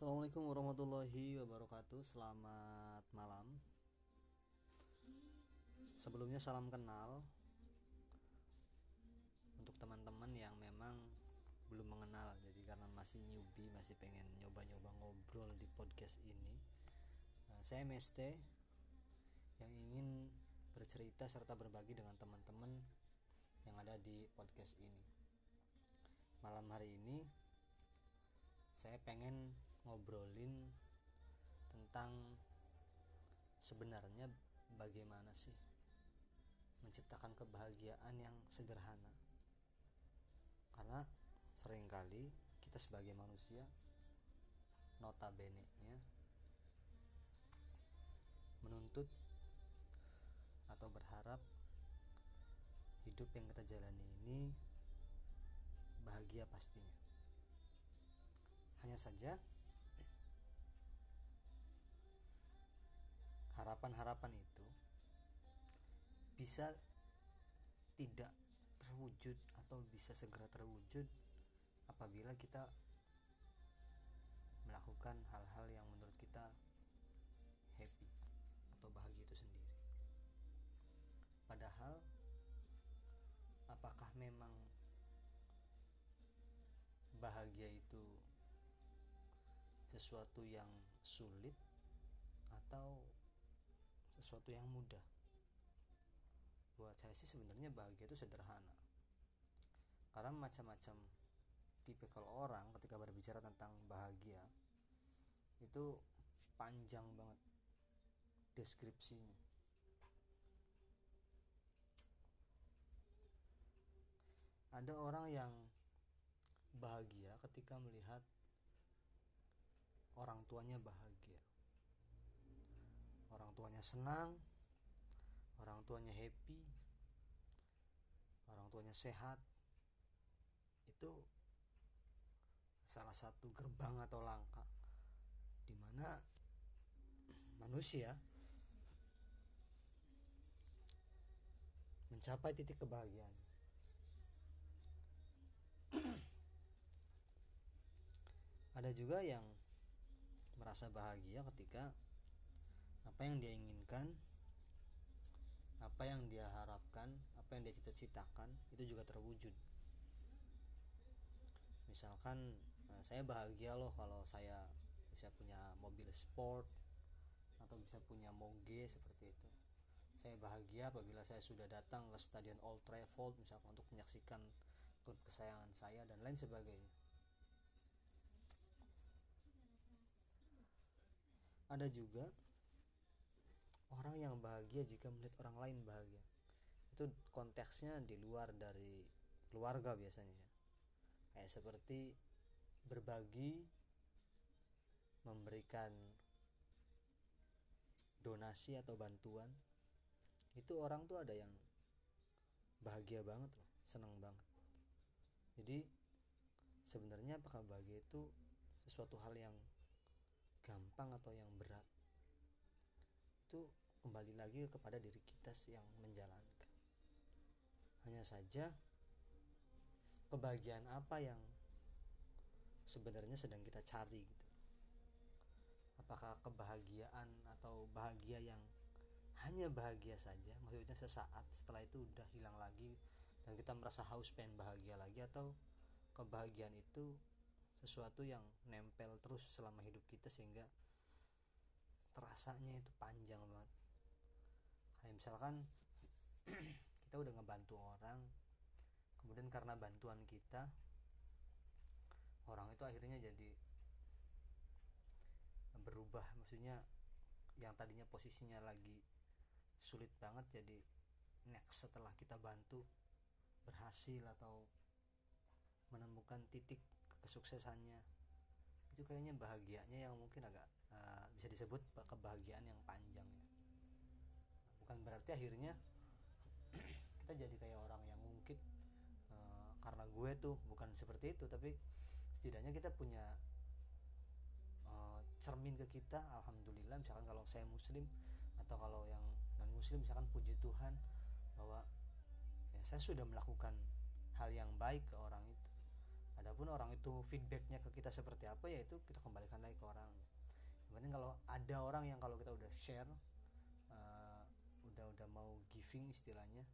Assalamualaikum warahmatullahi wabarakatuh. Selamat malam. Sebelumnya salam kenal Untuk teman-teman yang memang belum mengenal. Jadi karena masih newbie Masih pengen nyoba-nyoba ngobrol di podcast ini nah, Saya MST Yang ingin bercerita serta berbagi dengan teman-teman Yang ada di podcast ini. Malam hari ini saya pengen ngobrolin tentang sebenarnya bagaimana sih menciptakan kebahagiaan yang sederhana. Karena sering kali kita sebagai manusia notabene nya menuntut atau berharap hidup yang kita jalani ini bahagia pastinya. Hanya saja harapan-harapan itu bisa tidak terwujud atau bisa segera terwujud apabila kita melakukan hal-hal yang menurut kita happy atau bahagia itu sendiri. Padahal apakah memang bahagia itu sesuatu yang sulit atau sesuatu yang mudah. Buat saya sih sebenarnya bahagia itu sederhana. Karena macam-macam tipikal orang ketika berbicara tentang bahagia itu panjang banget deskripsinya. Ada orang yang bahagia ketika melihat orang tuanya bahagia tuanya senang orang tuanya happy orang tuanya sehat itu salah satu gerbang atau langkah di mana manusia mencapai titik kebahagiaan. Ada juga yang merasa bahagia ketika apa yang dia inginkan apa yang dia harapkan apa yang dia cita-citakan itu juga terwujud. Misalkan eh, saya bahagia loh kalau saya bisa punya mobil sport atau bisa punya moge seperti itu. Saya bahagia apabila saya sudah datang ke stadion Old Trafford misalkan untuk menyaksikan klub kesayangan saya dan lain sebagainya. Ada juga orang yang bahagia jika melihat orang lain bahagia. Itu konteksnya di luar dari keluarga biasanya ya. Kayak seperti berbagi memberikan donasi atau bantuan itu orang tuh ada yang bahagia banget loh seneng banget. Jadi sebenarnya apakah bahagia itu sesuatu hal yang gampang atau yang berat? Itu kembali lagi kepada diri kita yang menjalankan. Hanya saja kebahagiaan apa yang sebenarnya sedang kita cari gitu? Apakah kebahagiaan atau bahagia yang hanya bahagia saja? Maksudnya sesaat setelah itu udah hilang lagi dan kita merasa haus pengen bahagia lagi atau kebahagiaan itu sesuatu yang nempel terus selama hidup kita sehingga terasanya itu panjang banget kayak misalkan kita udah ngebantu orang kemudian karena bantuan kita orang itu akhirnya jadi berubah. Maksudnya yang tadinya posisinya lagi sulit banget jadi next setelah kita bantu berhasil atau menemukan titik kesuksesannya. Itu kayaknya bahagianya yang mungkin agak uh, bisa disebut kebahagiaan yang panjang bukan berarti akhirnya kita jadi kayak orang yang mungkin uh, karena gue tuh bukan seperti itu tapi setidaknya kita punya uh, cermin ke kita alhamdulillah. Misalkan kalau saya muslim atau kalau yang non muslim misalkan puji Tuhan bahwa ya saya sudah melakukan hal yang baik ke orang itu. Adapun orang itu feedbacknya ke kita seperti apa ya itu kita kembalikan lagi ke orang. Yang penting kalau ada orang yang kalau kita udah share udah udah mau giving istilahnya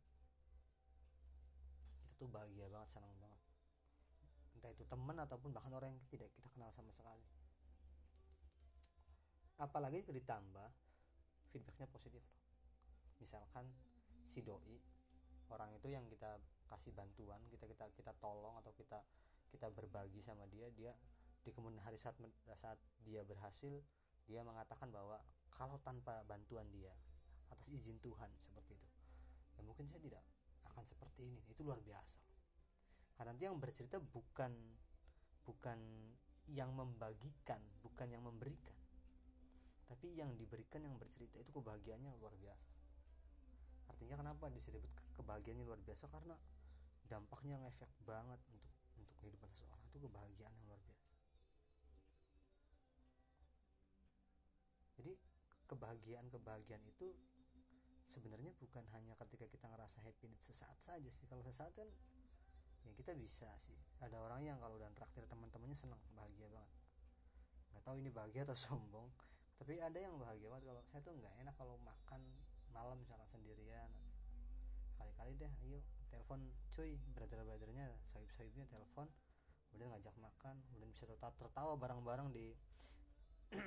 kita tuh bahagia banget senang banget. Entah itu teman ataupun bahkan orang yang tidak kita kenal sama sekali. Apalagi ditambah feedbacknya positif misalkan si doi orang itu yang kita kasih bantuan kita kita kita tolong atau kita kita berbagi sama dia dia di kemudian hari saat saat dia berhasil dia mengatakan bahwa kalau tanpa bantuan dia atas izin Tuhan seperti itu. Ya mungkin saya tidak akan seperti ini. Itu luar biasa karena nanti yang bercerita bukan bukan yang membagikan bukan yang memberikan. Tapi yang diberikan yang bercerita itu kebahagiaannya luar biasa. Artinya kenapa disebut kebahagiaannya luar biasa? Karena dampaknya ngefek banget untuk untuk kehidupan seseorang. Itu kebahagiaan yang luar biasa. Jadi kebahagiaan-kebahagiaan itu sebenarnya bukan hanya ketika kita ngerasa happy sesaat saja sih. Kalau sesaat kan ya kita bisa sih. Ada orang yang kalau udah traktir teman-temannya senang bahagia banget. Nggak tahu ini bahagia atau sombong tapi ada yang bahagia banget. Kalau saya tuh nggak enak kalau makan malam misalkan sendirian. Kali-kali deh ayo telepon cuy. Brother-brothernya sahib-sahibnya telepon. Kemudian ngajak makan kemudian bisa tertawa bareng-bareng di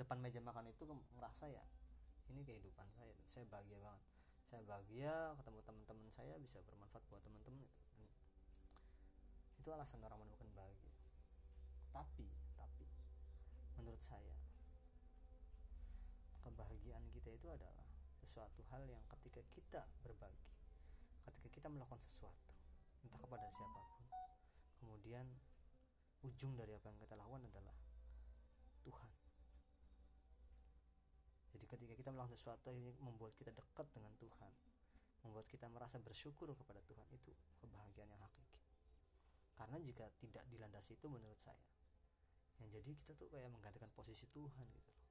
depan meja makan itu ngerasa ya ini kehidupan saya saya bahagia banget. Saya bahagia ketemu teman-teman saya bisa bermanfaat buat teman-teman. Itu alasan orang menemukan bahagia. Tapi tapi menurut saya kebahagiaan kita itu adalah sesuatu hal yang ketika kita berbagi ketika kita melakukan sesuatu entah kepada siapa pun kemudian ujung dari apa yang kita lakukan adalah Tuhan jadi ketika kita melakukan sesuatu yang membuat kita dekat dengan Tuhan membuat kita merasa bersyukur kepada Tuhan itu kebahagiaan yang hakiki. Karena jika tidak dilandasi itu menurut saya yang jadi kita tuh kayak menggantikan posisi Tuhan gitu loh.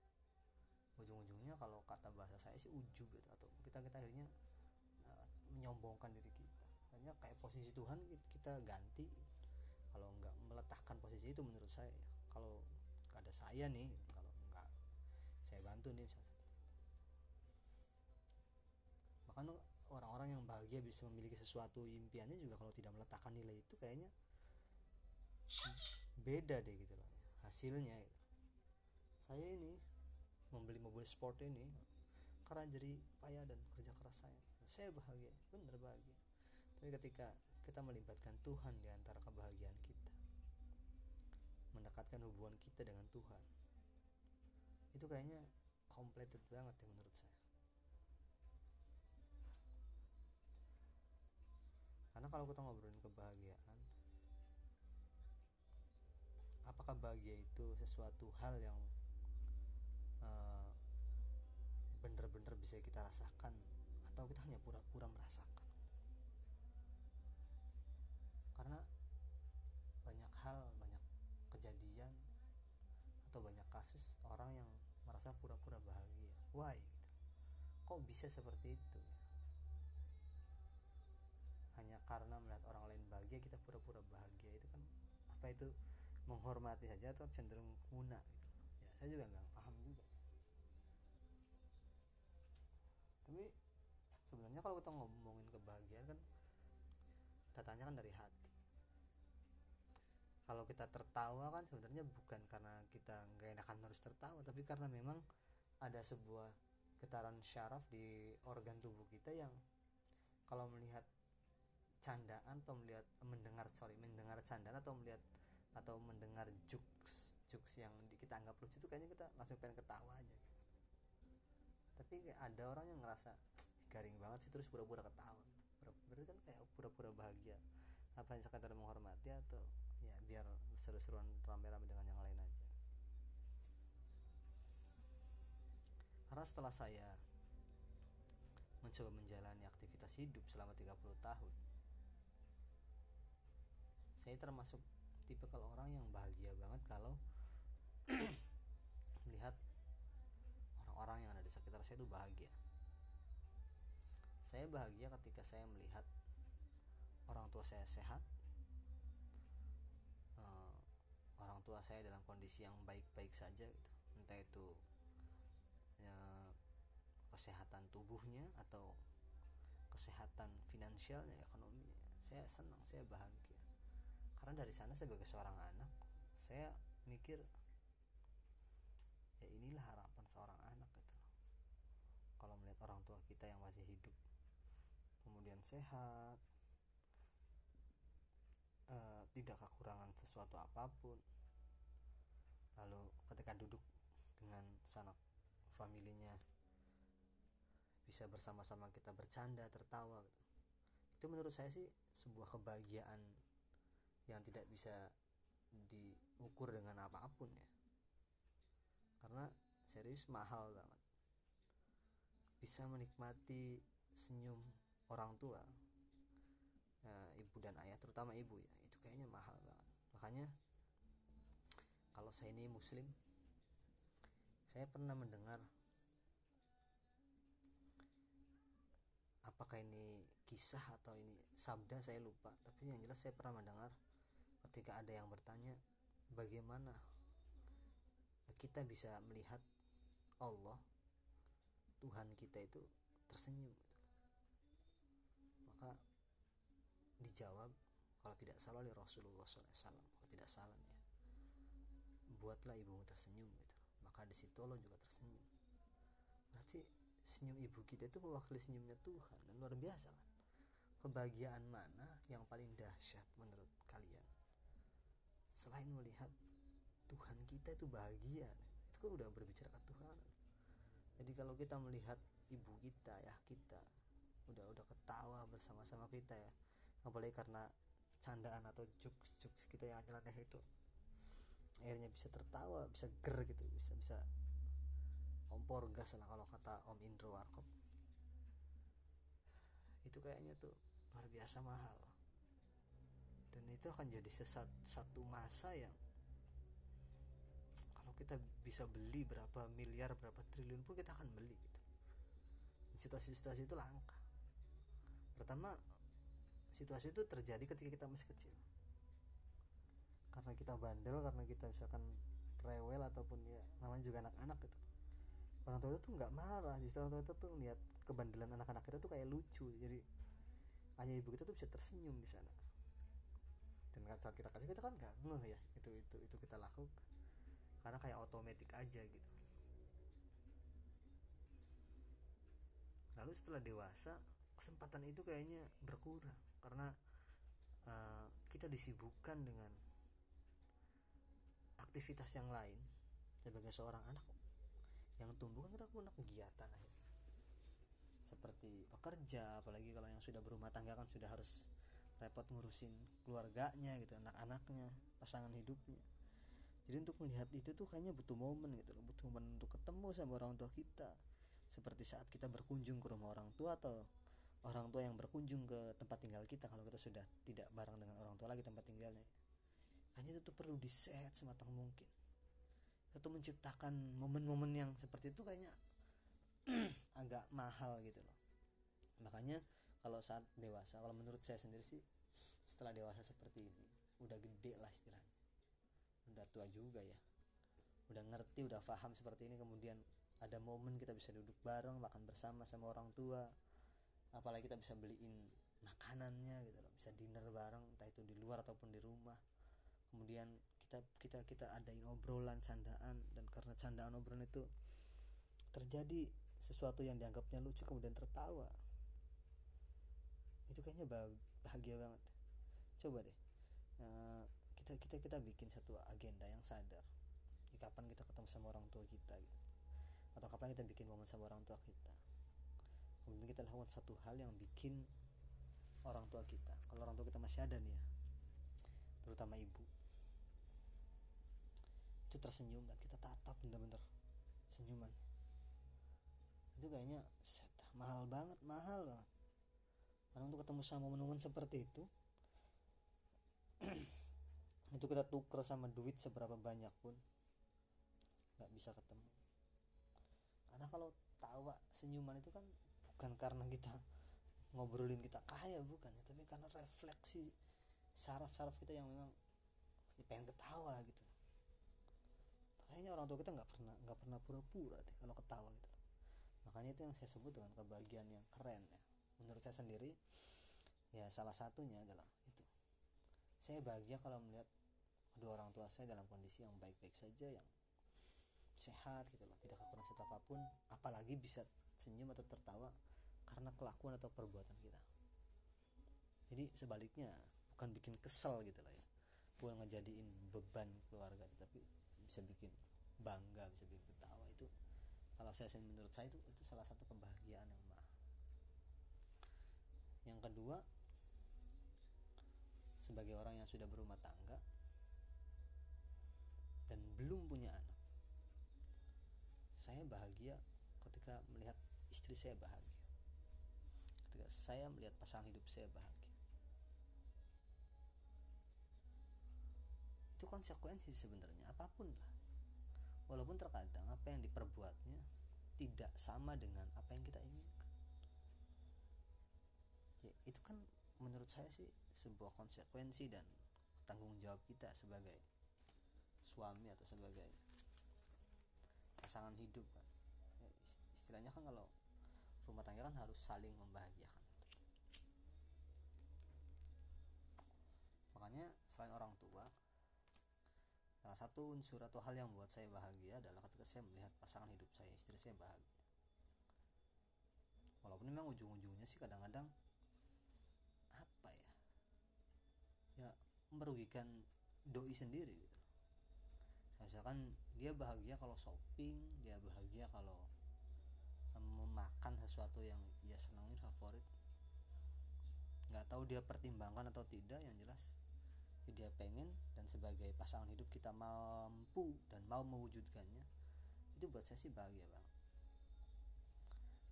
Ujung-ujungnya kalau kata bahasa saya sih ujub gitu atau kita kita akhirnya uh, menyombongkan diri kita. Hanya kayak posisi Tuhan kita ganti. Kalau nggak meletakkan posisi itu menurut saya ya. Kalau ada saya nih kalau nggak saya bantu nih misalnya orang-orang yang bahagia bisa memiliki sesuatu impiannya juga kalau tidak meletakkan nilai itu kayaknya beda deh gitu loh hasilnya gitu. saya ini membeli mobil sport ini karena jadi payah dan kerja keras saya. Saya bahagia benar bahagia. Tapi ketika kita melibatkan Tuhan di antara kebahagiaan kita mendekatkan hubungan kita dengan Tuhan itu kayaknya completed banget ya menurut saya karena kalau kita ngobrolin kebahagiaan apakah bahagia itu sesuatu hal yang uh, bener-bener bisa kita rasakan atau kita hanya pura-pura merasakan? Karena banyak hal banyak kejadian atau banyak kasus orang yang merasa pura-pura bahagia. Why? Kok bisa seperti itu karena melihat orang lain bahagia kita pura-pura bahagia itu kan apa itu? Menghormati saja atau cenderung guna gitu. Ya saya juga nggak paham juga tapi sebenarnya kalau kita ngomongin kebahagiaan kan datanya kan dari hati. Kalau kita tertawa kan sebenarnya bukan karena kita nggak enakan harus tertawa tapi karena memang ada sebuah getaran syaraf di organ tubuh kita yang kalau melihat candaan atau melihat mendengar sorry mendengar candaan atau melihat atau mendengar jokes jokes yang kita anggap lucu itu kayaknya kita langsung pengen ketawa aja. Tapi ada orang yang ngerasa garing banget sih terus pura-pura ketawa gitu. berarti kan kayak pura-pura bahagia. Apa yang sekadar menghormati atau ya biar seru-seruan rame-rame dengan yang lain aja. Karena setelah saya mencoba menjalani aktivitas hidup selama 30 tahun saya termasuk tipe kalau orang yang bahagia banget kalau melihat orang-orang yang ada di sekitar saya itu bahagia. Saya bahagia ketika saya melihat orang tua saya sehat tua saya dalam kondisi yang baik-baik saja gitu. Entah itu ya, kesehatan tubuhnya atau kesehatan finansialnya ekonominya. Saya senang saya bahagia karena dari sana sebagai seorang anak saya mikir ya inilah harapan seorang anak gitu kalau melihat orang tua kita yang masih hidup kemudian sehat uh, tidak kekurangan sesuatu apa pun lalu ketika duduk dengan sanak familinya bisa bersama-sama kita bercanda tertawa gitu. itu menurut saya sih sebuah kebahagiaan yang tidak bisa diukur dengan apa pun ya. Karena serius mahal banget. Bisa menikmati senyum orang tua ya, ibu dan ayah terutama ibu ya itu kayaknya mahal banget. Makanya kalau saya ini muslim saya pernah mendengar apakah ini kisah atau ini sabda saya lupa. Tapi yang jelas saya pernah mendengar ketika ada yang bertanya bagaimana kita bisa melihat Allah Tuhan kita itu tersenyum? Maka dijawab kalau tidak salah oleh Rasulullah SAW kalau tidak salah ya buatlah ibumu tersenyum gitu. Maka di situ Allah juga tersenyum. Berarti senyum ibu kita itu mewakili senyumnya Tuhan dan luar biasa kan? Kebahagiaan mana yang paling dahsyat menurut selain melihat Tuhan kita itu bahagia itu kan udah berbicara ke Tuhan. Jadi kalau kita melihat ibu kita ya kita udah udah ketawa bersama-sama kita ya. Apalagi karena candaan atau jokes-jokes kita yang nyeleneh itu. Akhirnya bisa tertawa bisa ger gitu bisa bisa kompor gas lah kalau kata Om Indro Warkop. Itu kayaknya tuh luar biasa mahal dan itu akan jadi sesat, satu masa yang kalau kita bisa beli berapa miliar berapa triliun pun kita akan beli gitu. Situasi-situasi itu langka. Pertama situasi itu terjadi ketika kita masih kecil. Karena kita bandel karena kita misalkan rewel ataupun ya namanya juga anak-anak gitu. Orang tua itu tuh nggak marah justru orang tua itu tuh lihat kebandelan anak-anak kita tuh kayak lucu. Jadi ayah ibu kita tuh bisa tersenyum di sana dan saat kita kasih kita kan nggak ngeh ya. Itu itu itu kita lakukan. Karena kayak otomatis aja gitu. Lalu setelah dewasa kesempatan itu kayaknya berkurang. Karena uh, kita disibukkan dengan aktivitas yang lain. Sebagai seorang anak yang tumbuh kan kita punya kegiatan seperti pekerja apalagi kalau yang sudah berumah tangga kan sudah harus repot ngurusin keluarganya gitu anak-anaknya pasangan hidupnya. Jadi untuk melihat itu tuh kayaknya butuh momen gitu loh butuh momen untuk ketemu sama orang tua kita. Seperti saat kita berkunjung ke rumah orang tua atau orang tua yang berkunjung ke tempat tinggal kita kalau kita sudah tidak bareng dengan orang tua lagi tempat tinggalnya. Hanya itu perlu diset sematang mungkin. Atau menciptakan momen-momen yang seperti itu kayaknya agak mahal gitu loh. Makanya kalau saat dewasa kalau menurut saya sendiri sih setelah dewasa seperti ini udah gede lah istilahnya. Udah tua juga ya. Udah ngerti udah paham seperti ini kemudian ada momen kita bisa duduk bareng makan bersama sama orang tua. Apalagi kita bisa beliin makanannya gitu loh. Bisa dinner bareng entah itu di luar ataupun di rumah. Kemudian kita kita kita adain obrolan candaan. Dan karena candaan obrolan itu terjadi sesuatu yang dianggapnya lucu kemudian tertawa itu kayaknya bahagia banget. Coba deh uh, kita kita kita bikin satu agenda yang sadar. Kapan kita ketemu sama orang tua kita gitu. atau kapan kita bikin momen sama orang tua kita. Kemudian kita lakukan satu hal yang bikin orang tua kita. Kalau orang tua kita masih ada nih ya terutama ibu. Itu tersenyum dan kita tatap bener-bener senyuman. Itu kayaknya set, mahal banget mahal banget karena untuk ketemu sama momen-momen seperti itu itu kita tuker sama duit seberapa banyak pun nggak bisa ketemu. Karena kalau tawa senyuman itu kan bukan karena kita ngobrolin kita kaya bukan ya tapi karena refleksi saraf-saraf kita yang memang pengen ketawa gitu. Kayaknya orang tua kita nggak pernah nggak pernah pura-pura deh kalau ketawa gitu. Makanya itu yang saya sebut dengan kebahagiaan yang keren ya menurut saya sendiri ya salah satunya adalah itu. Saya bahagia kalau melihat kedua orang tua saya dalam kondisi yang baik-baik saja yang sehat gitu loh tidak kekurangan satu apa pun apalagi bisa senyum atau tertawa karena kelakuan atau perbuatan kita. Jadi sebaliknya bukan bikin kesel gitu lah ya. Bukan ngejadiin beban keluarga tapi bisa bikin bangga bisa bikin ketawa. Itu kalau saya menurut saya itu itu salah satu kebahagiaan yang yang kedua sebagai orang yang sudah berumah tangga dan belum punya anak saya bahagia ketika melihat istri saya bahagia. Ketika saya melihat pasangan hidup saya bahagia. Itu konsekuensi sebenarnya apa pun lah. Walaupun terkadang apa yang diperbuatnya tidak sama dengan apa yang kita inginkan ya itu kan menurut saya sih sebuah konsekuensi dan tanggung jawab kita sebagai suami atau sebagai pasangan hidup kan ya, istilahnya kan kalau rumah tangga kan harus saling membahagiakan makanya selain orang tua Salah satu unsur atau hal yang membuat saya bahagia adalah ketika saya melihat pasangan hidup saya, istri saya bahagia. Walaupun memang ujung-ujungnya sih kadang-kadang apa ya? Ya merugikan doi sendiri gitu. Misalkan dia bahagia kalau shopping, dia bahagia kalau memakan sesuatu yang dia senangin favorit. Nggak tahu dia pertimbangkan atau tidak, yang jelas dia pengen dan sebagai pasangan hidup kita mampu dan mau mewujudkannya itu buat saya sih bahagia banget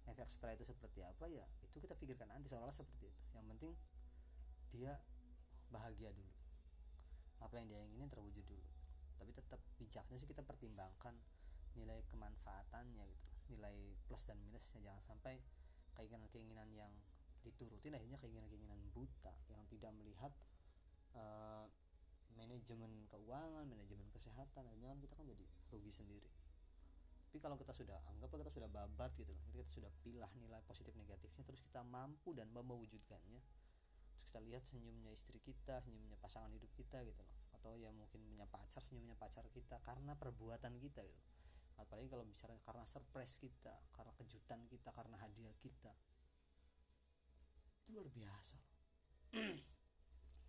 efek setelah itu seperti apa ya itu kita pikirkan nanti seolah-olah seperti itu yang penting dia bahagia dulu apa yang dia inginin terwujud dulu. Tapi tetap bijaknya sih kita pertimbangkan nilai kemanfaatannya gitu. Nilai plus dan minusnya. Jangan sampai keinginan-keinginan yang diturutin akhirnya keinginan-keinginan buta yang tidak melihat uh, manajemen keuangan manajemen kesehatan. Akhirnya kan kita kan jadi rugi sendiri. Tapi kalau kita sudah anggap kita sudah babat gitu kita sudah pilah nilai positif negatifnya terus kita mampu dan mewujudkannya kita lihat senyumnya istri kita senyumnya pasangan hidup kita gitu loh. Atau ya mungkin punya pacar senyumnya pacar kita karena perbuatan kita gitu. Apalagi kalau bicara karena surprise kita karena kejutan kita karena hadiah kita. Itu luar biasa loh.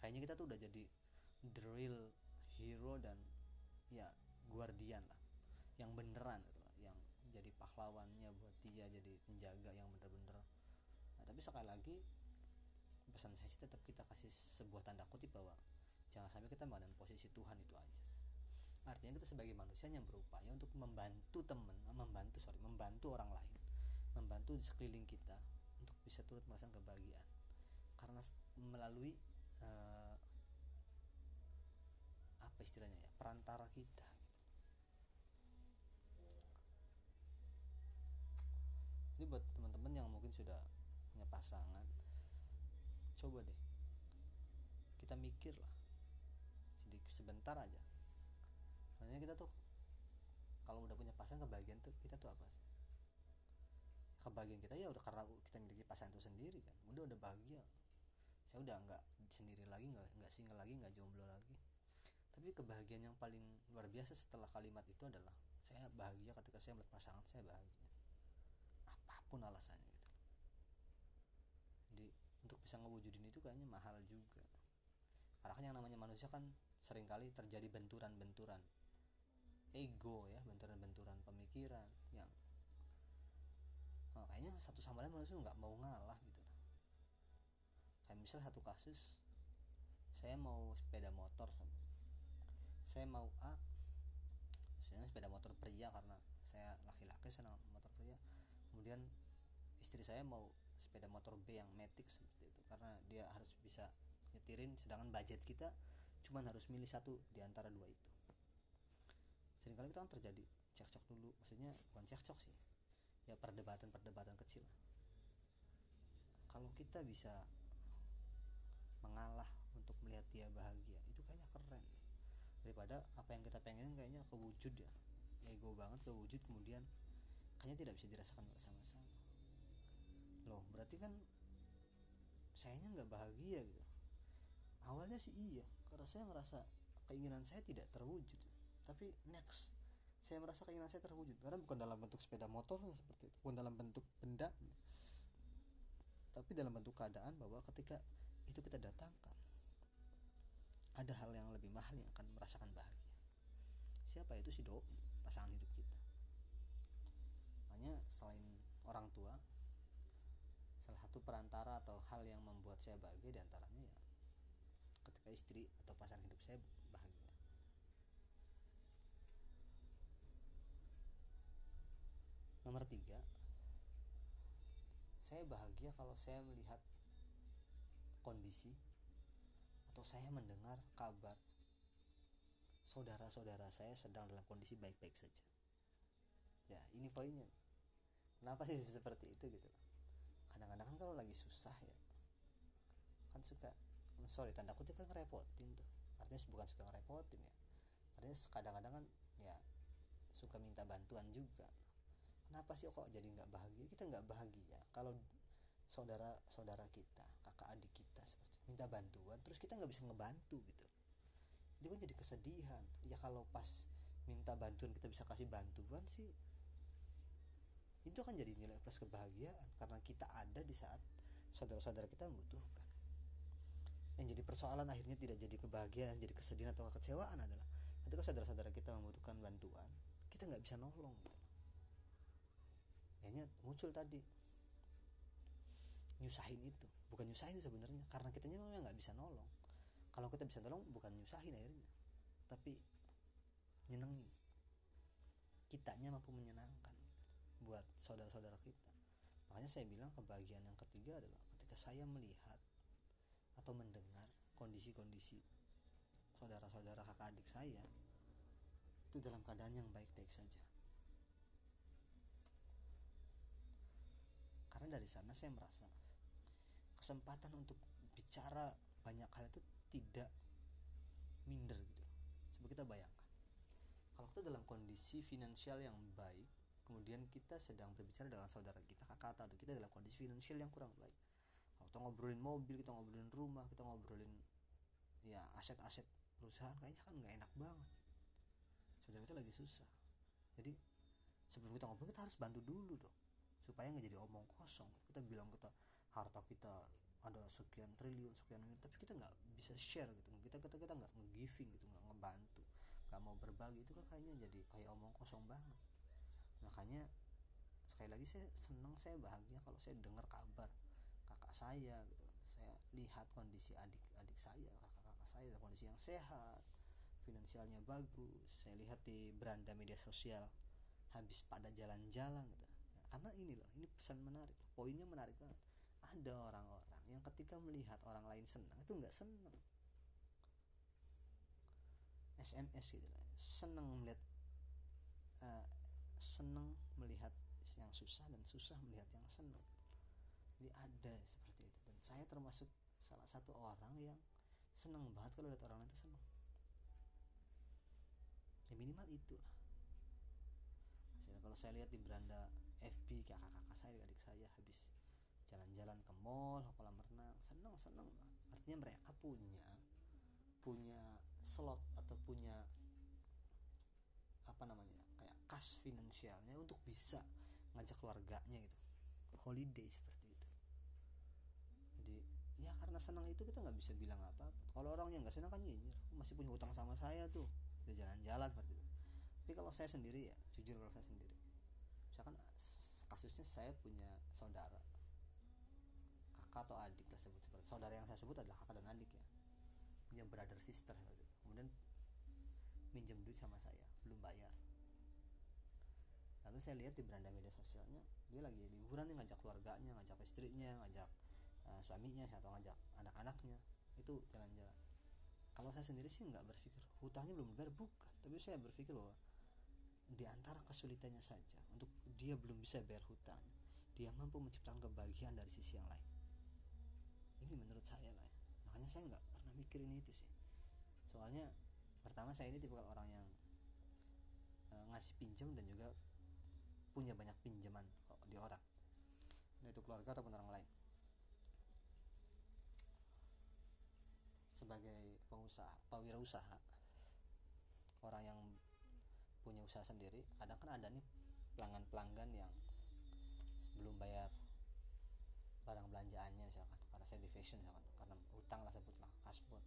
Kayaknya kita tuh udah jadi real hero dan ya guardian lah. Yang beneran gitu lah yang jadi pahlawannya buat dia jadi penjaga yang bener-bener. Nah, tapi sekali lagi pesan saya sih tetap kita kasih sebuah tanda kutip bahwa jangan sampai kita mengadaan posisi Tuhan itu aja. Artinya kita sebagai manusia yang berupaya untuk membantu teman membantu sorry membantu orang lain membantu di sekeliling kita untuk bisa turut merasakan kebahagiaan. Karena melalui uh, apa istilahnya ya perantara kita gitu. ini buat teman-teman yang mungkin sudah punya pasangan coba deh. Kita mikir lah. Sedikit sebentar aja. Sebenarnya kita tuh kalau udah punya pasangan kebahagiaan tuh kita tuh apa sih? Kebahagiaan kita ya udah karena kita miliki pasangan itu sendiri kan. Udah udah bahagia. Saya udah nggak sendiri lagi nggak nggak single lagi nggak jomblo lagi. Tapi kebahagiaan yang paling luar biasa setelah kalimat itu adalah saya bahagia ketika saya melihat pasangan saya bahagia. Apa pun alasannya bisa ngewujudin itu kayaknya mahal juga. Karena kan yang namanya manusia kan sering kali terjadi benturan-benturan. Ego ya benturan-benturan pemikiran yang oh, kayaknya satu sama lain manusia nggak mau ngalah gitu. Kayak misal satu kasus saya mau sepeda motor saya mau A misalnya sepeda motor pria karena saya laki-laki senang motor pria. Kemudian istri saya mau sepeda motor B yang matic seperti itu. Karena dia harus bisa nyetirin sedangkan budget kita cuman harus milih satu di antara dua itu. Seringkali kita kan terjadi cekcok dulu. Maksudnya bukan cekcok sih ya perdebatan-perdebatan kecil. Kalau kita bisa mengalah untuk melihat dia bahagia itu kayaknya keren. Daripada apa yang kita pengen kayaknya kewujud ya. Ego banget kewujud kemudian kayaknya tidak bisa dirasakan bersama-sama loh berarti kan sayanya nggak bahagia gitu. Awalnya sih iya karena saya ngerasa keinginan saya tidak terwujud. Tapi next saya merasa keinginan saya terwujud. Karena bukan dalam bentuk sepeda motornya seperti itu bukan dalam bentuk benda. Tapi dalam bentuk keadaan bahwa ketika itu kita datangkan ada hal yang lebih mahal yang akan merasakan bahagia. Siapa? Itu si doi pasangan hidup kita. Makanya selain orang tua satu perantara atau hal yang membuat saya bahagia di antaranya ya ketika istri atau pasangan hidup saya bahagia. Nomor tiga saya bahagia kalau saya melihat kondisi atau saya mendengar kabar saudara-saudara saya sedang dalam kondisi baik-baik saja. Ya ini poinnya. Kenapa sih seperti itu gitu kadang-kadang kan kalau lagi susah ya kan suka sorry tanda kutip kan ngerepotin tuh. Artinya bukan suka ngerepotin ya. Artinya kadang-kadang kan ya suka minta bantuan juga. Kenapa sih kok jadi nggak bahagia? Kita nggak bahagia kalau saudara saudara kita kakak adik kita seperti minta bantuan terus kita nggak bisa ngebantu gitu. Itu kan jadi kesedihan. Ya kalau pas minta bantuan kita bisa kasih bantuan sih itu kan jadi nilai plus kebahagiaan karena kita ada di saat saudara-saudara kita membutuhkan. Yang jadi persoalan akhirnya tidak jadi kebahagiaan jadi kesedihan atau kekecewaan adalah ketika saudara-saudara kita membutuhkan bantuan kita nggak bisa nolong. Gitu muncul tadi nyusahin itu. Bukan nyusahin sebenarnya karena kitanya memang nggak bisa nolong. Kalau kita bisa nolong bukan nyusahin akhirnya tapi nyenengin. Kitanya mampu menyenangkan buat saudara-saudara kita. Makanya saya bilang kebahagiaan yang ketiga adalah ketika saya melihat atau mendengar kondisi-kondisi saudara-saudara kakak adik saya itu dalam keadaan yang baik-baik saja. Karena dari sana saya merasa kesempatan untuk bicara banyak hal itu tidak minder gitu. Coba kita bayangkan. Kalau kita dalam kondisi finansial yang baik kemudian kita sedang berbicara dengan saudara kita kakak atau kita dalam kondisi finansial yang kurang baik. Kita ngobrolin mobil kita ngobrolin rumah kita ngobrolin ya aset-aset perusahaan kayaknya kan nggak enak banget. Saudara kita lagi susah. Jadi sebelum kita ngobrol kita harus bantu dulu dong supaya nggak jadi omong kosong. Kita bilang kita harta kita ada sekian triliun sekian miliar tapi kita nggak bisa share gitu. Kita kita kita nggak ngegiving gitu nggak ngebantu nggak mau berbagi itu kan kayaknya jadi kayak omong kosong banget makanya sekali lagi saya senang saya bahagia kalau saya dengar kabar kakak saya gitu. Saya lihat kondisi adik-adik saya kakak-kakak saya kondisi yang sehat finansialnya bagus. Saya lihat di beranda media sosial habis pada jalan-jalan gitu. Karena ini loh ini pesan menarik poinnya menarik banget. Ada orang-orang yang ketika melihat orang lain senang itu nggak senang. SMS gitu lah senang melihat uh, senang melihat yang susah dan susah melihat yang senang jadi ada seperti itu. Dan saya termasuk salah satu orang yang senang banget kalau lihat orang lain itu senang ya minimal itulah. Kalau saya lihat di beranda FB kakak-kakak saya adik saya habis jalan-jalan ke mall kolam renang seneng seneng. Artinya mereka punya punya slot atau punya apa namanya kas finansialnya untuk bisa ngajak keluarganya gitu. Holiday seperti itu. Jadi ya karena senang itu kita nggak bisa bilang apa, -apa. kalau orang yang nggak senang kan nyinyir. Masih punya hutang sama saya tuh. Udah jalan-jalan seperti itu. Tapi kalau saya sendiri ya jujur kalau saya sendiri. Misalkan kasusnya saya punya saudara. Kakak atau adik lah sebut seperti. Saudara yang saya sebut adalah kakak dan adik ya. Punya brother sister gitu. kemudian minjem duit sama saya. Belum bayar lalu saya lihat di beranda media sosialnya dia lagi liburan nih ngajak keluarganya ngajak istrinya ngajak uh, suaminya atau ngajak anak-anaknya. Itu jalan-jalan. Kalau saya sendiri sih nggak berpikir hutangnya belum bayar bukan. Tapi saya berpikir bahwa di antara kesulitannya saja untuk dia belum bisa bayar hutang dia mampu menciptakan kebahagiaan dari sisi yang lain. Ini menurut saya lah ya. makanya saya nggak pernah mikirin itu sih. Soalnya pertama saya ini tipe orang yang e, ngasih pinjam dan juga punya banyak pinjaman di orang. Nah itu keluarga ataupun orang lain. Sebagai pengusaha usaha orang yang punya usaha sendiri kadang kan ada nih pelanggan-pelanggan yang belum bayar barang belanjaannya misalkan karena saya di fashion misalkan karena utang lah sebutlah kasbon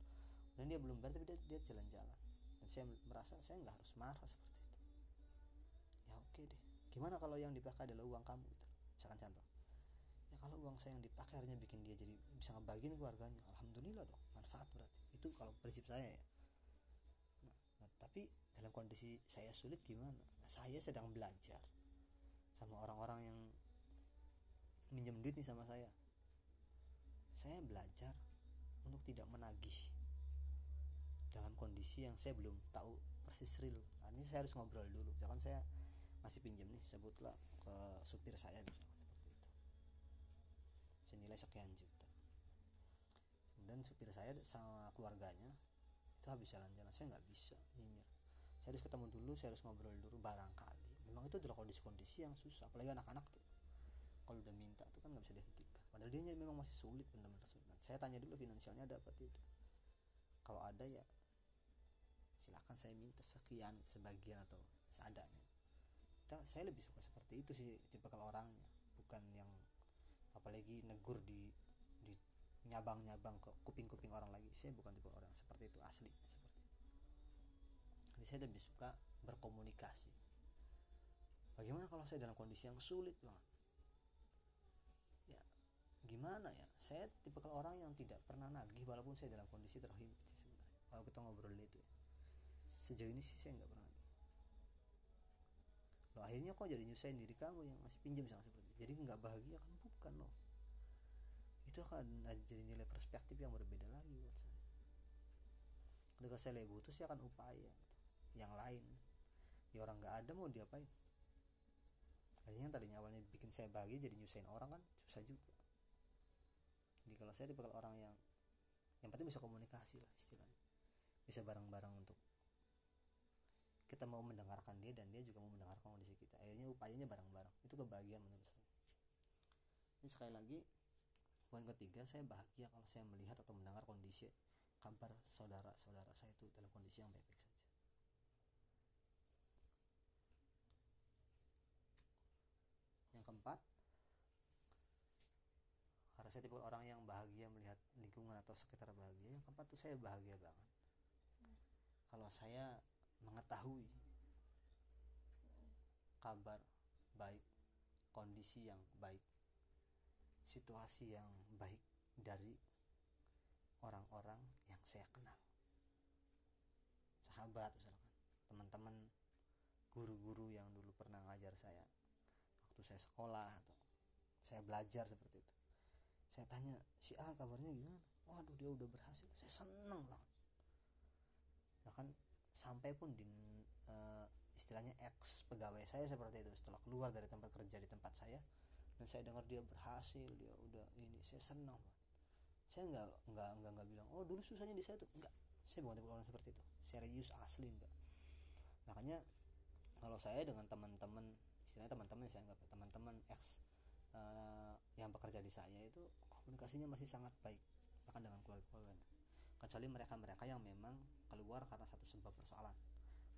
dan dia belum bayar tapi dia dia jalan-jalan. Dan saya merasa saya nggak harus marah seperti itu ya oke deh gimana kalau yang dipakai adalah uang kamu gitu misalkan contoh. Ya kalau uang saya yang dipakai akhirnya bikin dia jadi bisa ngebagiin keluarganya. Alhamdulillah dong manfaat berarti. Itu kalau prinsip saya ya. Nah, nah tapi dalam kondisi saya sulit gimana? Nah, saya sedang belajar sama orang-orang yang minjem duit nih sama saya. Saya belajar untuk tidak menagih dalam kondisi yang saya belum tahu persis real. Artinya saya harus ngobrol dulu. Misalkan saya masih pinjam nih sebutlah ke supir saya misalkan seperti itu. Senilai sekian juta. Kemudian supir saya sama keluarganya itu habis jalan-jalan saya nggak bisa nyinyir. Saya harus ketemu dulu saya harus ngobrol dulu barangkali. Memang itu adalah kondisi-kondisi yang susah apalagi anak-anak tuh. Kalau udah minta tuh kan nggak bisa dihentikan. Padahal dia memang masih sulit benar-benar sulit saya tanya dulu finansialnya ada apa tidak kalau ada ya silahkan saya minta sekian sebagian atau kita saya lebih suka seperti itu sih tipe kalau orangnya. Bukan yang apalagi negur di di nyabang-nyabang ke kuping-kuping orang lagi. Saya bukan tipe orang seperti itu asli seperti itu. jadi saya lebih suka berkomunikasi. Bagaimana kalau saya dalam kondisi yang sulit banget? Gimana ya? Saya tipe kalau orang yang tidak pernah nagih walaupun saya dalam kondisi terhimpit sebenarnya. Kalau kita ngobrol itu ya. sejauh ini sih saya nggak pernah lo akhirnya kok jadi nyusahin diri kamu yang masih pinjam sama seperti jadi nggak bahagia kan? Bukan loh. Itu akan jadi nilai perspektif yang berbeda lagi buat saya. Ketika saya lebih butuh saya akan upaya gitu. yang lain. Ya orang nggak ada mau diapain? Akhirnya tadinya awalnya bikin saya bahagia jadi nyusahin orang kan susah juga. Jadi kalau saya tipe orang yang yang penting bisa komunikasi lah istilahnya. Bisa bareng-bareng untuk kita mau mendengarkan dia dan dia juga mau mendengarkan kondisi kita. Akhirnya upayanya bareng-bareng. Itu kebahagiaan menurut saya. Ini sekali lagi poin ketiga saya bahagia kalau saya melihat atau mendengar kondisi kabar saudara-saudara saya itu dalam kondisi yang baik-baik saja. Yang keempat karena saya tipe orang yang bahagia melihat lingkungan atau sekitar bahagia yang keempat tuh saya bahagia banget. Kalau saya mengetahui kabar baik kondisi yang baik situasi yang baik dari orang-orang yang saya kenal. Sahabat teman-teman guru-guru yang dulu pernah ngajar saya waktu saya sekolah atau saya belajar seperti itu. Saya tanya si A kabarnya gimana? Waduh dia udah berhasil. Saya seneng banget. Ya kan sampai pun di uh, istilahnya ex pegawai saya seperti itu. Setelah keluar dari tempat kerja di tempat saya dan saya dengar dia berhasil dia udah ini saya senang. Saya nggak nggak nggak nggak bilang oh dulu susahnya di saya tuh. Enggak saya bukan tipe orang seperti itu. Serius asli enggak makanya kalau saya dengan teman-teman istilahnya teman-teman saya anggap teman-teman ex uh, yang bekerja di saya itu komunikasinya masih sangat baik bahkan dengan keluarga-keluarganya kecuali mereka-mereka yang memang keluar karena satu sebab persoalan.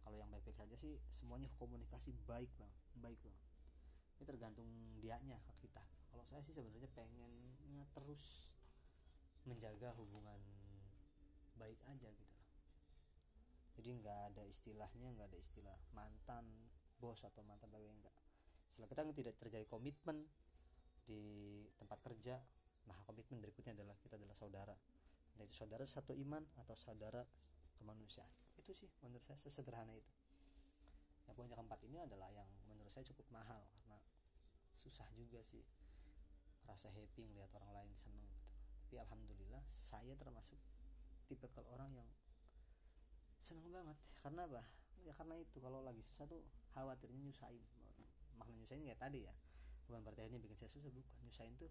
Kalau yang baik-baik saja sih semuanya komunikasi baik bang. Baik bang. Ini tergantung dianya ke kita. Kalau saya sih sebenarnya pengennya terus menjaga hubungan baik aja gitu jadi nggak ada istilahnya nggak ada istilah mantan bos atau mantan pegawai enggak setelah kita tidak terjadi komitmen di tempat kerja nah komitmen berikutnya adalah kita adalah saudara. Dan itu saudara satu iman atau saudara kemanusiaan itu sih menurut saya sesederhana itu. Yang poin keempat ini adalah yang menurut saya cukup mahal karena susah juga sih rasa happy ngelihat orang lain seneng gitu. tapi alhamdulillah saya termasuk tipe kalau orang yang seneng banget. Karena apa? Ya karena itu kalau lagi susah tuh khawatirnya nyusahin. Makna nyusahin kayak tadi ya. Bukan berarti akhirnya bikin saya susah bukan. Nyusahin tuh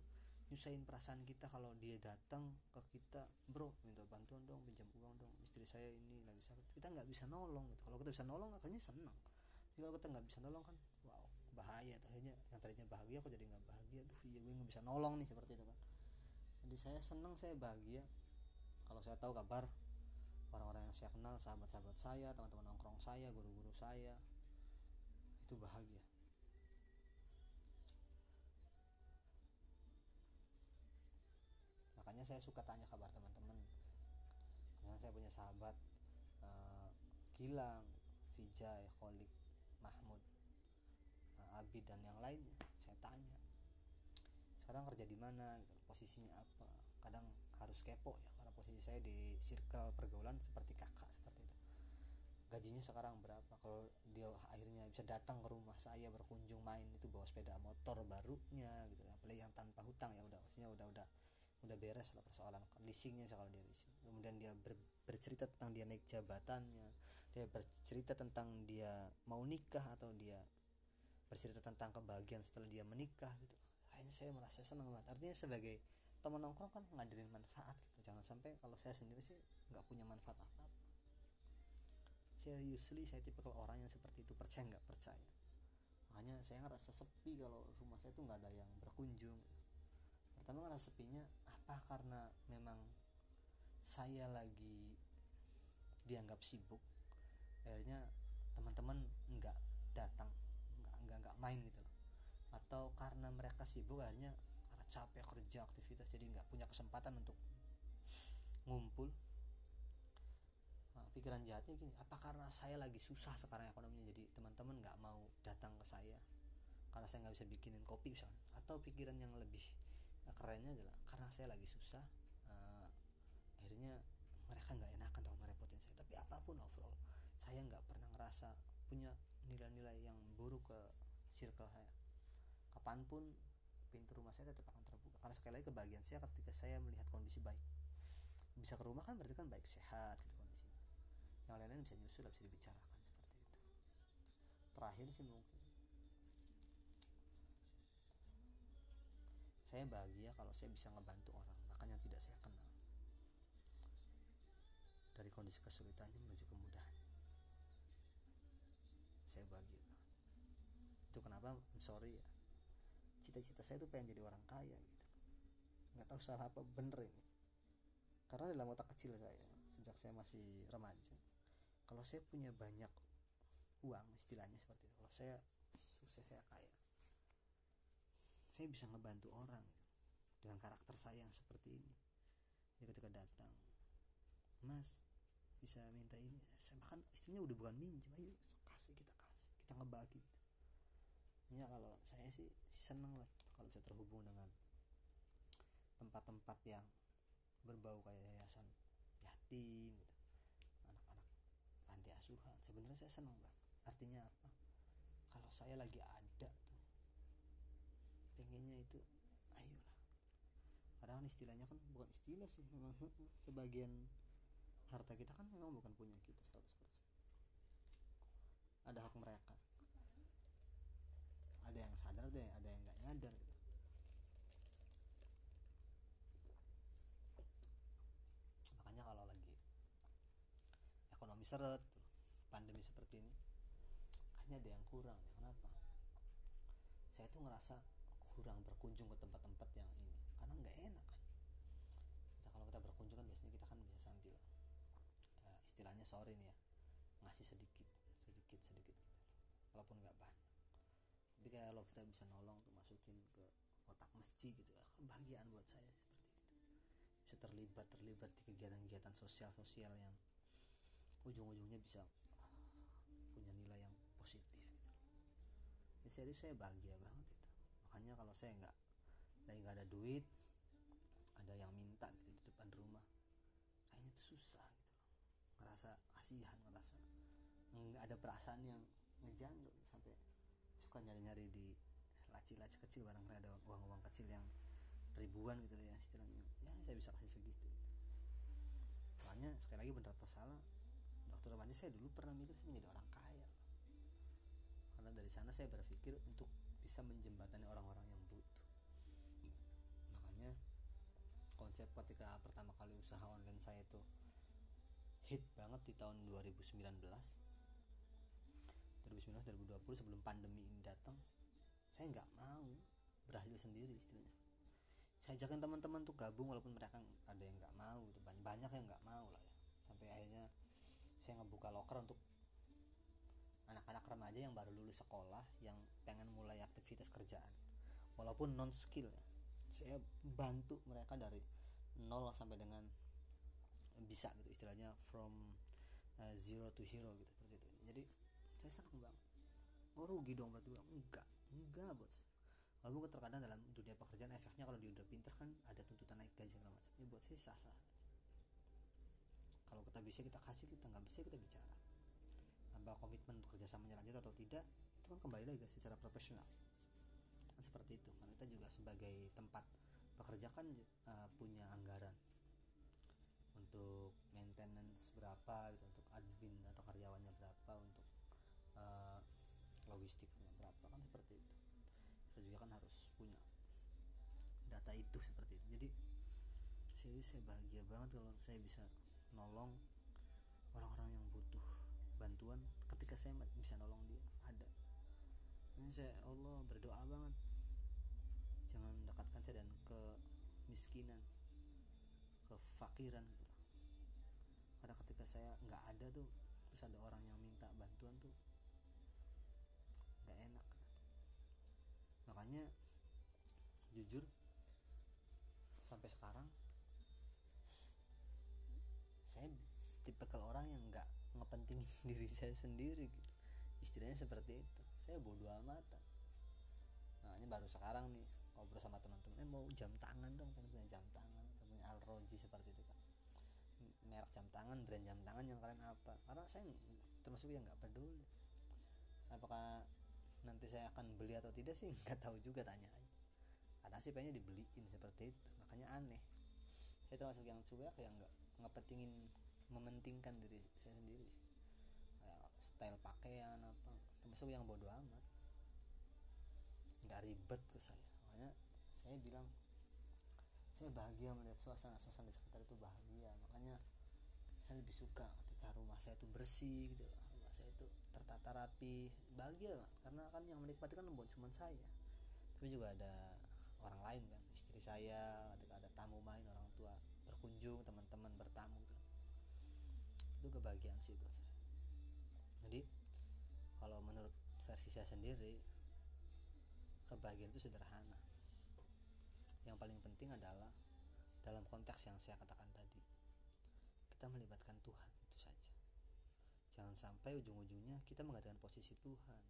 nyusahin perasaan kita kalau dia datang ke kita bro minta bantuan dong pinjam uang dong istri saya ini lagi sakit. Kita nggak bisa nolong gitu. Kalau kita bisa nolong akhirnya senang. Jadi kalau kita nggak bisa nolong kan wow bahaya akhirnya yang tadinya bahagia kok jadi nggak bahagia? Duh iya gue nggak bisa nolong nih seperti itu kan. Jadi saya senang saya bahagia. Kalau saya tahu kabar orang-orang yang saya kenal sahabat-sahabat saya teman-teman nongkrong saya guru-guru saya itu bahagia makanya saya suka tanya kabar teman-teman. Karena saya punya sahabat uh, Gilang Vijay Kholik Mahmud uh, Abi dan yang lainnya. Saya tanya sekarang kerja di mana? Gitu, posisinya apa? Kadang harus kepo ya karena posisi saya di circle pergaulan seperti kakak seperti itu. Gajinya sekarang berapa? Kalau dia akhirnya bisa datang ke rumah saya berkunjung main itu bawa sepeda motor barunya gitu. Apalagi yang tanpa hutang ya udah maksudnya udah udah udah beres lah persoalan leasingnya kalau dia leasing. Kemudian dia ber, bercerita tentang dia naik jabatannya dia bercerita tentang dia mau nikah atau dia bercerita tentang kebahagiaan setelah dia menikah gitu. Akhirnya saya merasa senang banget. Artinya sebagai teman nongkrong kan ngadirin manfaat gitu. Jangan sampai kalau saya sendiri sih nggak punya manfaat apa apa seriously saya tipe kalau orang yang seperti itu percaya nggak percaya. Makanya saya ngerasa sepi kalau rumah saya tuh nggak ada yang berkunjung pertama ngerasa sepinya apa karena memang saya lagi dianggap sibuk? Akhirnya teman-teman nggak datang nggak nggak nggak main gitu loh. Atau karena mereka sibuk akhirnya karena capek kerja aktivitas jadi nggak punya kesempatan untuk ngumpul. Nah, pikiran jahatnya gini apa karena saya lagi susah sekarang ekonominya jadi teman-teman nggak mau datang ke saya? Karena saya nggak bisa bikinin kopi misalnya. Atau pikiran yang lebih kerennya adalah karena saya lagi susah uh, akhirnya mereka nggak enakan kalau ngerepotin saya. Tapi apa pun overall saya nggak pernah ngerasa punya nilai-nilai yang buruk ke circle saya. Kapan pun pintu rumah saya tetap akan terbuka. Karena sekali lagi kebahagiaan saya ketika saya melihat kondisi baik. Bisa ke rumah kan berarti kan baik sehat gitu kondisinya. Yang lain-lain bisa nyusul bisa dibicarakan seperti itu. Terakhir sih mungkin saya bahagia kalau saya bisa ngebantu orang bahkan yang tidak saya kenal. Dari kondisi kesulitannya menuju kemudahan. Saya bahagia. Itu kenapa I'm sorry ya. Cita-cita saya tuh pengen jadi orang kaya gitu. Nggak tahu salah apa bener ini. Karena dalam otak kecil saya sejak saya masih remaja kalau saya punya banyak uang istilahnya seperti itu kalau saya sukses saya kaya saya bisa ngebantu orang gitu, dengan karakter saya yang seperti ini. Jadi ketika datang mas bisa minta ini? Saya bahkan istrinya udah bukan minjem ayo kasih kita kasih kita ngebagi. Gitu ya kalau saya sih seneng lah kalau bisa terhubung dengan tempat-tempat yang berbau kayak yayasan yatim gitu anak-anak panti asuhan. Sebenarnya saya seneng banget artinya apa? Kalau saya lagi ada pengennya itu ayolah. Kadang istilahnya kan bukan istilah sih memang sebagian harta kita kan memang bukan punya kita 100% ada hak mereka. Ada yang sadar ada yang ada yang nggak nyadar gitu. makanya kalau lagi ekonomi seret pandemi seperti ini kayaknya ada yang kurang ya. Kenapa? Saya tuh ngerasa kurang berkunjung ke tempat-tempat yang ini. Karena nggak enak kan? Kita kalau kita berkunjung kan biasanya kita kan bisa sambil uh, istilahnya sorry nih ya ngasih sedikit sedikit sedikit gitu. Walaupun nggak banyak. Tapi kalau kita bisa nolong tuh masukin ke kotak masjid gitu ya kebahagiaan buat saya seperti itu. Bisa terlibat terlibat di kegiatan-kegiatan sosial sosial yang ujung-ujungnya bisa punya nilai yang positif gitu. Serius saya bahagia banget makanya kalau saya nggak lagi nggak ada duit ada yang minta gitu di depan rumah kayaknya itu susah gitu loh. Ngerasa kasihan ngerasa nggak ada perasaan yang ngejanggal sampai suka nyari-nyari di laci-laci kecil barang ada uang-uang kecil yang ribuan gitu ya istilahnya. Ya saya bisa kasih segitu soalnya sekali lagi benar atau salah dokter remaja saya dulu pernah mikir saya menjadi orang kaya. Karena dari sana saya berpikir untuk bisa menjembatani orang-orang yang butuh. Makanya konsep ketika pertama kali usaha online saya itu hit banget di tahun 2019 2019 2019 2020 sebelum pandemi ini datang saya nggak mau berhasil sendiri istilahnya. Saya ajakin teman-teman tuh gabung walaupun mereka ada yang nggak mau tuh banyak banyak yang nggak mau lah ya. Sampai akhirnya saya ngebuka loker untuk anak-anak remaja yang baru lulus sekolah yang pengen mulai aktivitas kerjaan. Walaupun non skill ya. Saya bantu mereka dari nol sampai dengan bisa gitu istilahnya from uh, zero to hero gitu seperti itu. Jadi saya senang banget oh rugi dong berarti? Bang enggak enggak bos. Walaupun terkadang dalam dunia pekerjaan efeknya kalau dia udah pinter kan ada tuntutan naik gaji segala macam. Ya buat saya sah sah kalau kita bisa kita kasih kita nggak bisa kita bicara. Apa komitmen untuk kerjasamanya lanjut atau tidak itu kan kembali lagi secara profesional seperti itu. Karena kita juga sebagai tempat pekerja kan uh, punya anggaran untuk maintenance berapa gitu untuk admin atau karyawannya berapa untuk uh, logistiknya berapa kan seperti itu. Kita juga kan harus punya data itu seperti itu. Jadi serius saya bahagia banget kalau saya bisa nolong orang-orang yang butuh bantuan. Ketika saya bisa nolong dia ada. Ini saya Allah berdoa banget saya dan kemiskinan kefakiran gitu. Karena ketika saya nggak ada tuh terus ada orang yang minta bantuan tuh nggak enak. Makanya jujur sampai sekarang saya tipikal orang yang nggak ngepentingin diri saya sendiri gitu. Istilahnya seperti itu. Saya bodoh amat. Makanya baru sekarang nih ngobrol sama teman-teman eh mau jam tangan dong kan punya jam tangan punya alroji seperti itu kan merek jam tangan brand jam tangan yang kalian apa? Karena saya termasuk yang nggak peduli. Apakah nanti saya akan beli atau tidak sih nggak tahu juga tanya aja. Ada sih pengennya dibeliin seperti itu makanya aneh. Saya termasuk yang cuek yang nggak ngepentingin mementingkan diri saya sendiri sih. Kayak style pakaian apa termasuk yang bodoh amat. Nggak ribet ke saya saya bilang saya bahagia melihat suasana suasana di sekitar itu bahagia makanya saya lebih suka ketika rumah saya itu bersih gitu loh rumah saya itu tertata rapi bahagia lah karena kan yang menikmati kan bukan cuma saya tapi juga ada orang lain kan istri saya ketika ada tamu main orang tua berkunjung teman-teman bertamu gitu. Itu kebahagiaan sih buat saya. Jadi kalau menurut versi saya sendiri kebahagiaan itu sederhana yang paling penting adalah dalam konteks yang saya katakan tadi kita melibatkan Tuhan itu saja. Jangan sampai ujung-ujungnya kita menggantikan posisi Tuhan.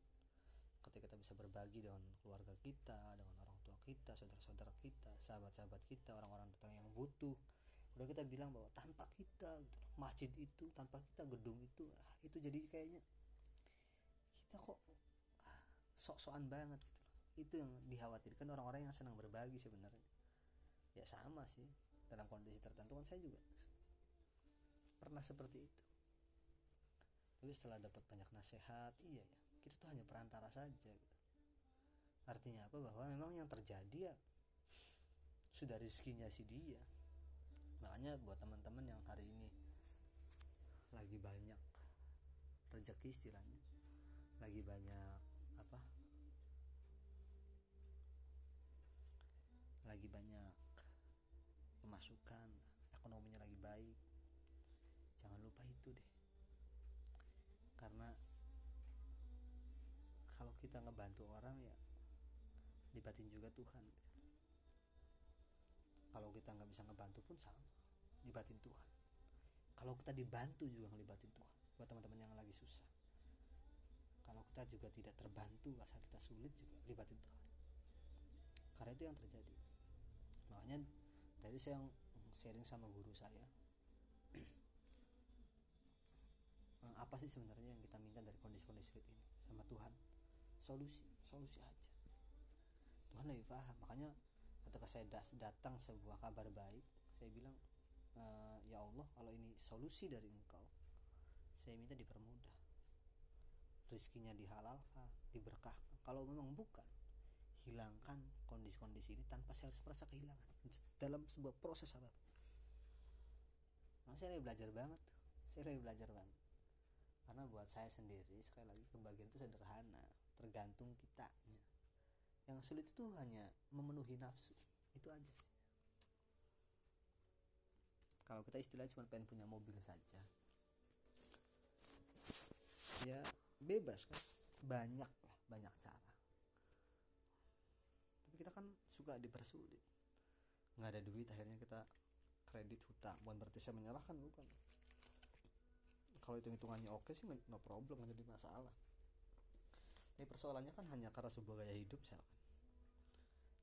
Ketika kita bisa berbagi dengan keluarga kita dengan orang tua kita saudara-saudara kita sahabat-sahabat kita orang-orang datang yang butuh. Udah kita bilang bahwa tanpa kita gitu, masjid itu tanpa kita gedung itu ah, itu jadi kayaknya kita kok ah, sok-sokan banget gitu itu yang dikhawatirkan orang-orang yang senang berbagi sebenarnya. Ya sama sih dalam kondisi tertentu kan saya juga pernah seperti itu. Tapi setelah dapat banyak nasihat iya ya kita tuh hanya perantara saja gitu. artinya apa? Bahwa memang yang terjadi ya sudah rizkinya si dia. Makanya buat teman-teman yang hari ini lagi banyak rezeki istilahnya lagi banyak apa lagi banyak pemasukan ekonominya lagi baik. Jangan lupa itu deh. Karena kalau kita ngebantu orang ya libatin juga Tuhan. Kalau kita nggak bisa ngebantu pun sama libatin Tuhan. Kalau kita dibantu juga ngelibatin Tuhan buat teman-teman yang lagi susah. Kalau kita juga tidak terbantu rasa kita sulit juga libatin Tuhan. Karena itu yang terjadi. Makanya tadi saya sharing sama guru saya. Apa sih sebenarnya yang kita minta dari kondisi-kondisi sulit ini? Sama Tuhan. Solusi solusi aja. Tuhan lebih paham. Makanya ketika saya datang sebuah kabar baik saya bilang e, ya Allah kalau ini solusi dari engkau saya minta dipermudah. Rizkinya dihalalkan diberkahkan. Kalau memang bukan hilangkan kondisi-kondisi ini tanpa saya harus merasa kehilangan. Dalam sebuah proses apa nah, saya lagi belajar banget. Saya lagi belajar banget. Karena buat saya sendiri sekali lagi kebahagiaan itu sederhana. Tergantung kitanya. Yang sulit itu hanya memenuhi nafsu. Itu aja sih. Kalau kita istilahnya cuma pengen punya mobil saja ya bebas kan? Banyak lah banyak cara kita kan suka dipersulit nggak ada duit akhirnya kita kredit hutang. Bukan berarti saya menyalahkan bukan. Kalau itu hitungannya oke sih no problem nggak jadi masalah. Tapi persoalannya kan hanya karena sebuah gaya hidup misalkan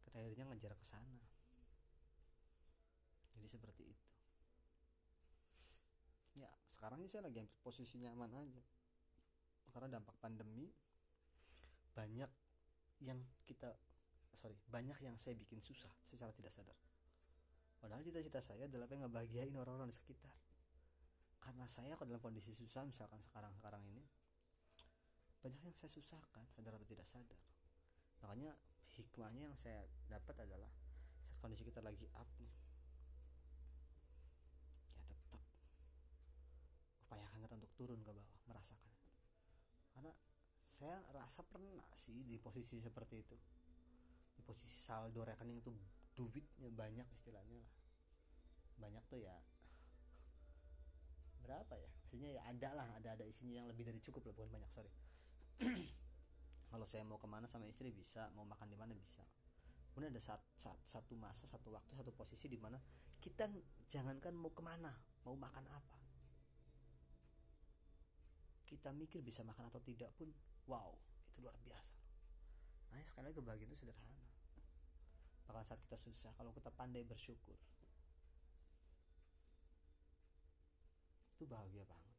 kita akhirnya ngejar ke sana. Jadi seperti itu. Ya sekarang ini saya lagi ambil posisi nyaman aja. Karena dampak pandemi banyak yang kita sorry banyak yang saya bikin susah secara tidak sadar. Padahal cita-cita saya adalah pengen ngebahagiain orang-orang di sekitar. Karena saya kalau dalam kondisi susah misalkan sekarang sekarang ini banyak yang saya susahkan sadar atau tidak sadar. Makanya hikmahnya yang saya dapat adalah saat kondisi kita lagi up nih upayakan kita untuk turun ke bawah merasakan. Karena saya rasa pernah sih di posisi seperti itu di posisi saldo rekening itu duitnya banyak istilahnya lah. Banyak tuh ya. Berapa ya? Maksudnya ya ada lah ada ada isinya yang lebih dari cukup lah bukan banyak sorry. Kalau saya mau ke mana sama istri bisa mau makan di mana bisa. Kemudian ada saat, saat, satu masa satu waktu satu posisi di mana kita jangankan mau ke mana mau makan apa. Kita mikir bisa makan atau tidak pun wow itu luar biasa. Nah sekali lagi kebahagiaan itu sederhana bahkan saat kita susah? Kalau kita pandai bersyukur. Itu bahagia banget.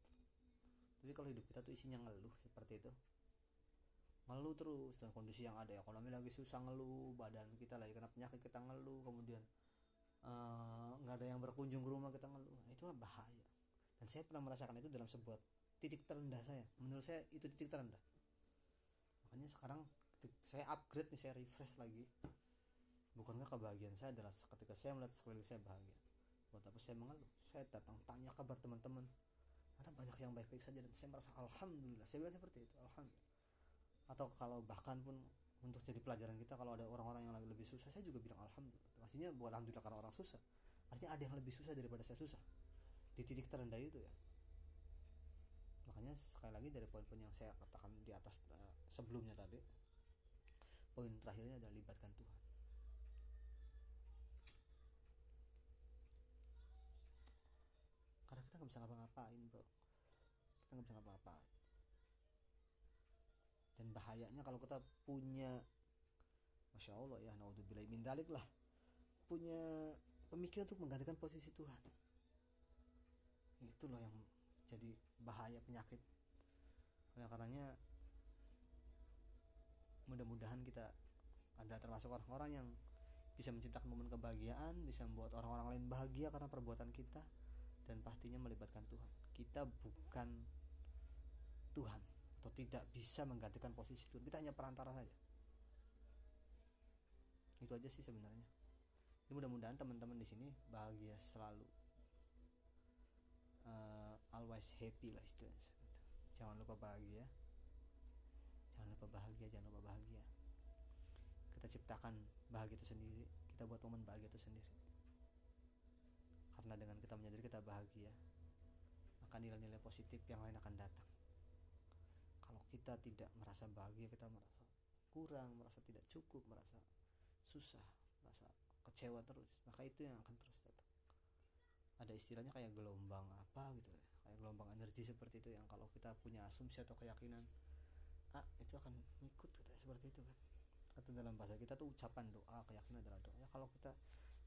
Tapi kalau hidup kita tuh isinya ngeluh seperti itu. Ngeluh terus dan kondisi yang ada. Ekonomi lagi susah ngeluh badan kita lagi kena penyakit kita ngeluh. Kemudian eh, nggak uh, ada yang berkunjung ke rumah kita ngeluh. Nah, itu bahaya. Dan saya pernah merasakan itu dalam sebuah titik terendah saya. Menurut saya itu titik terendah. Makanya sekarang saya upgrade nih saya refresh lagi bukankah kebahagiaan saya adalah ketika saya melihat sekeliling saya bahagia? Buat apa saya mengeluh? Saya datang tanya kabar teman-teman. Ada banyak yang baik-baik saja dan saya merasa alhamdulillah. Saya bilang seperti itu alhamdulillah. Atau kalau bahkan pun untuk jadi pelajaran kita kalau ada orang-orang yang lagi lebih susah saya juga bilang alhamdulillah. Maksudnya bukan alhamdulillah karena orang susah. Artinya ada yang lebih susah daripada saya susah. Di titik terendah itu ya. Makanya sekali lagi dari poin-poin yang saya katakan di atas uh, sebelumnya tadi poin terakhirnya adalah libatkan Tuhan karena kita nggak bisa ngapa-ngapain bro. Kita nggak bisa ngapa-ngapain. Dan bahayanya kalau kita punya masya Allah ya naudzubillah. Min lah. Punya pemikiran untuk menggantikan posisi Tuhan. Itu loh yang jadi bahaya penyakit. Oleh karenanya mudah-mudahan kita adalah termasuk orang-orang yang bisa menciptakan momen kebahagiaan bisa membuat orang-orang lain bahagia karena perbuatan kita dan pastinya melibatkan Tuhan. Kita bukan Tuhan atau tidak bisa menggantikan posisi Tuhan. Kita hanya perantara saja. Itu aja sih sebenarnya. Mudah-mudahan teman-teman di sini bahagia selalu. Uh, always happy lah istilahnya. Jangan lupa bahagia. Jangan lupa bahagia jangan lupa bahagia. Kita ciptakan bahagia itu sendiri. Kita buat momen bahagia itu sendiri karena dengan kita menyadari kita bahagia maka nilai-nilai positif yang lain akan datang. Kalau kita tidak merasa bahagia kita merasa kurang merasa tidak cukup merasa susah merasa kecewa terus maka itu yang akan terus datang. Ada istilahnya kayak gelombang apa gitu ya kayak gelombang energi seperti itu yang kalau kita punya asumsi atau keyakinan ah itu akan ngikut katanya seperti itu kan. Atau dalam bahasa kita tuh ucapan doa keyakinan adalah doa. Ya kalau kita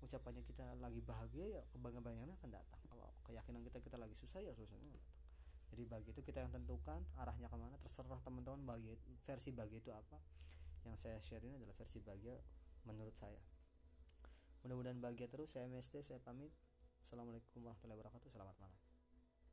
ucapannya kita lagi bahagia ya kebanggaan akan datang. Kalau keyakinan kita kita lagi susah ya susahnya datang. Jadi bagi itu kita yang tentukan arahnya ke mana terserah teman-teman bagi versi bagi itu apa. Yang saya share ini adalah versi bahagia menurut saya. Mudah-mudahan bahagia terus. Saya MST saya pamit. Assalamualaikum warahmatullahi wabarakatuh. Selamat malam.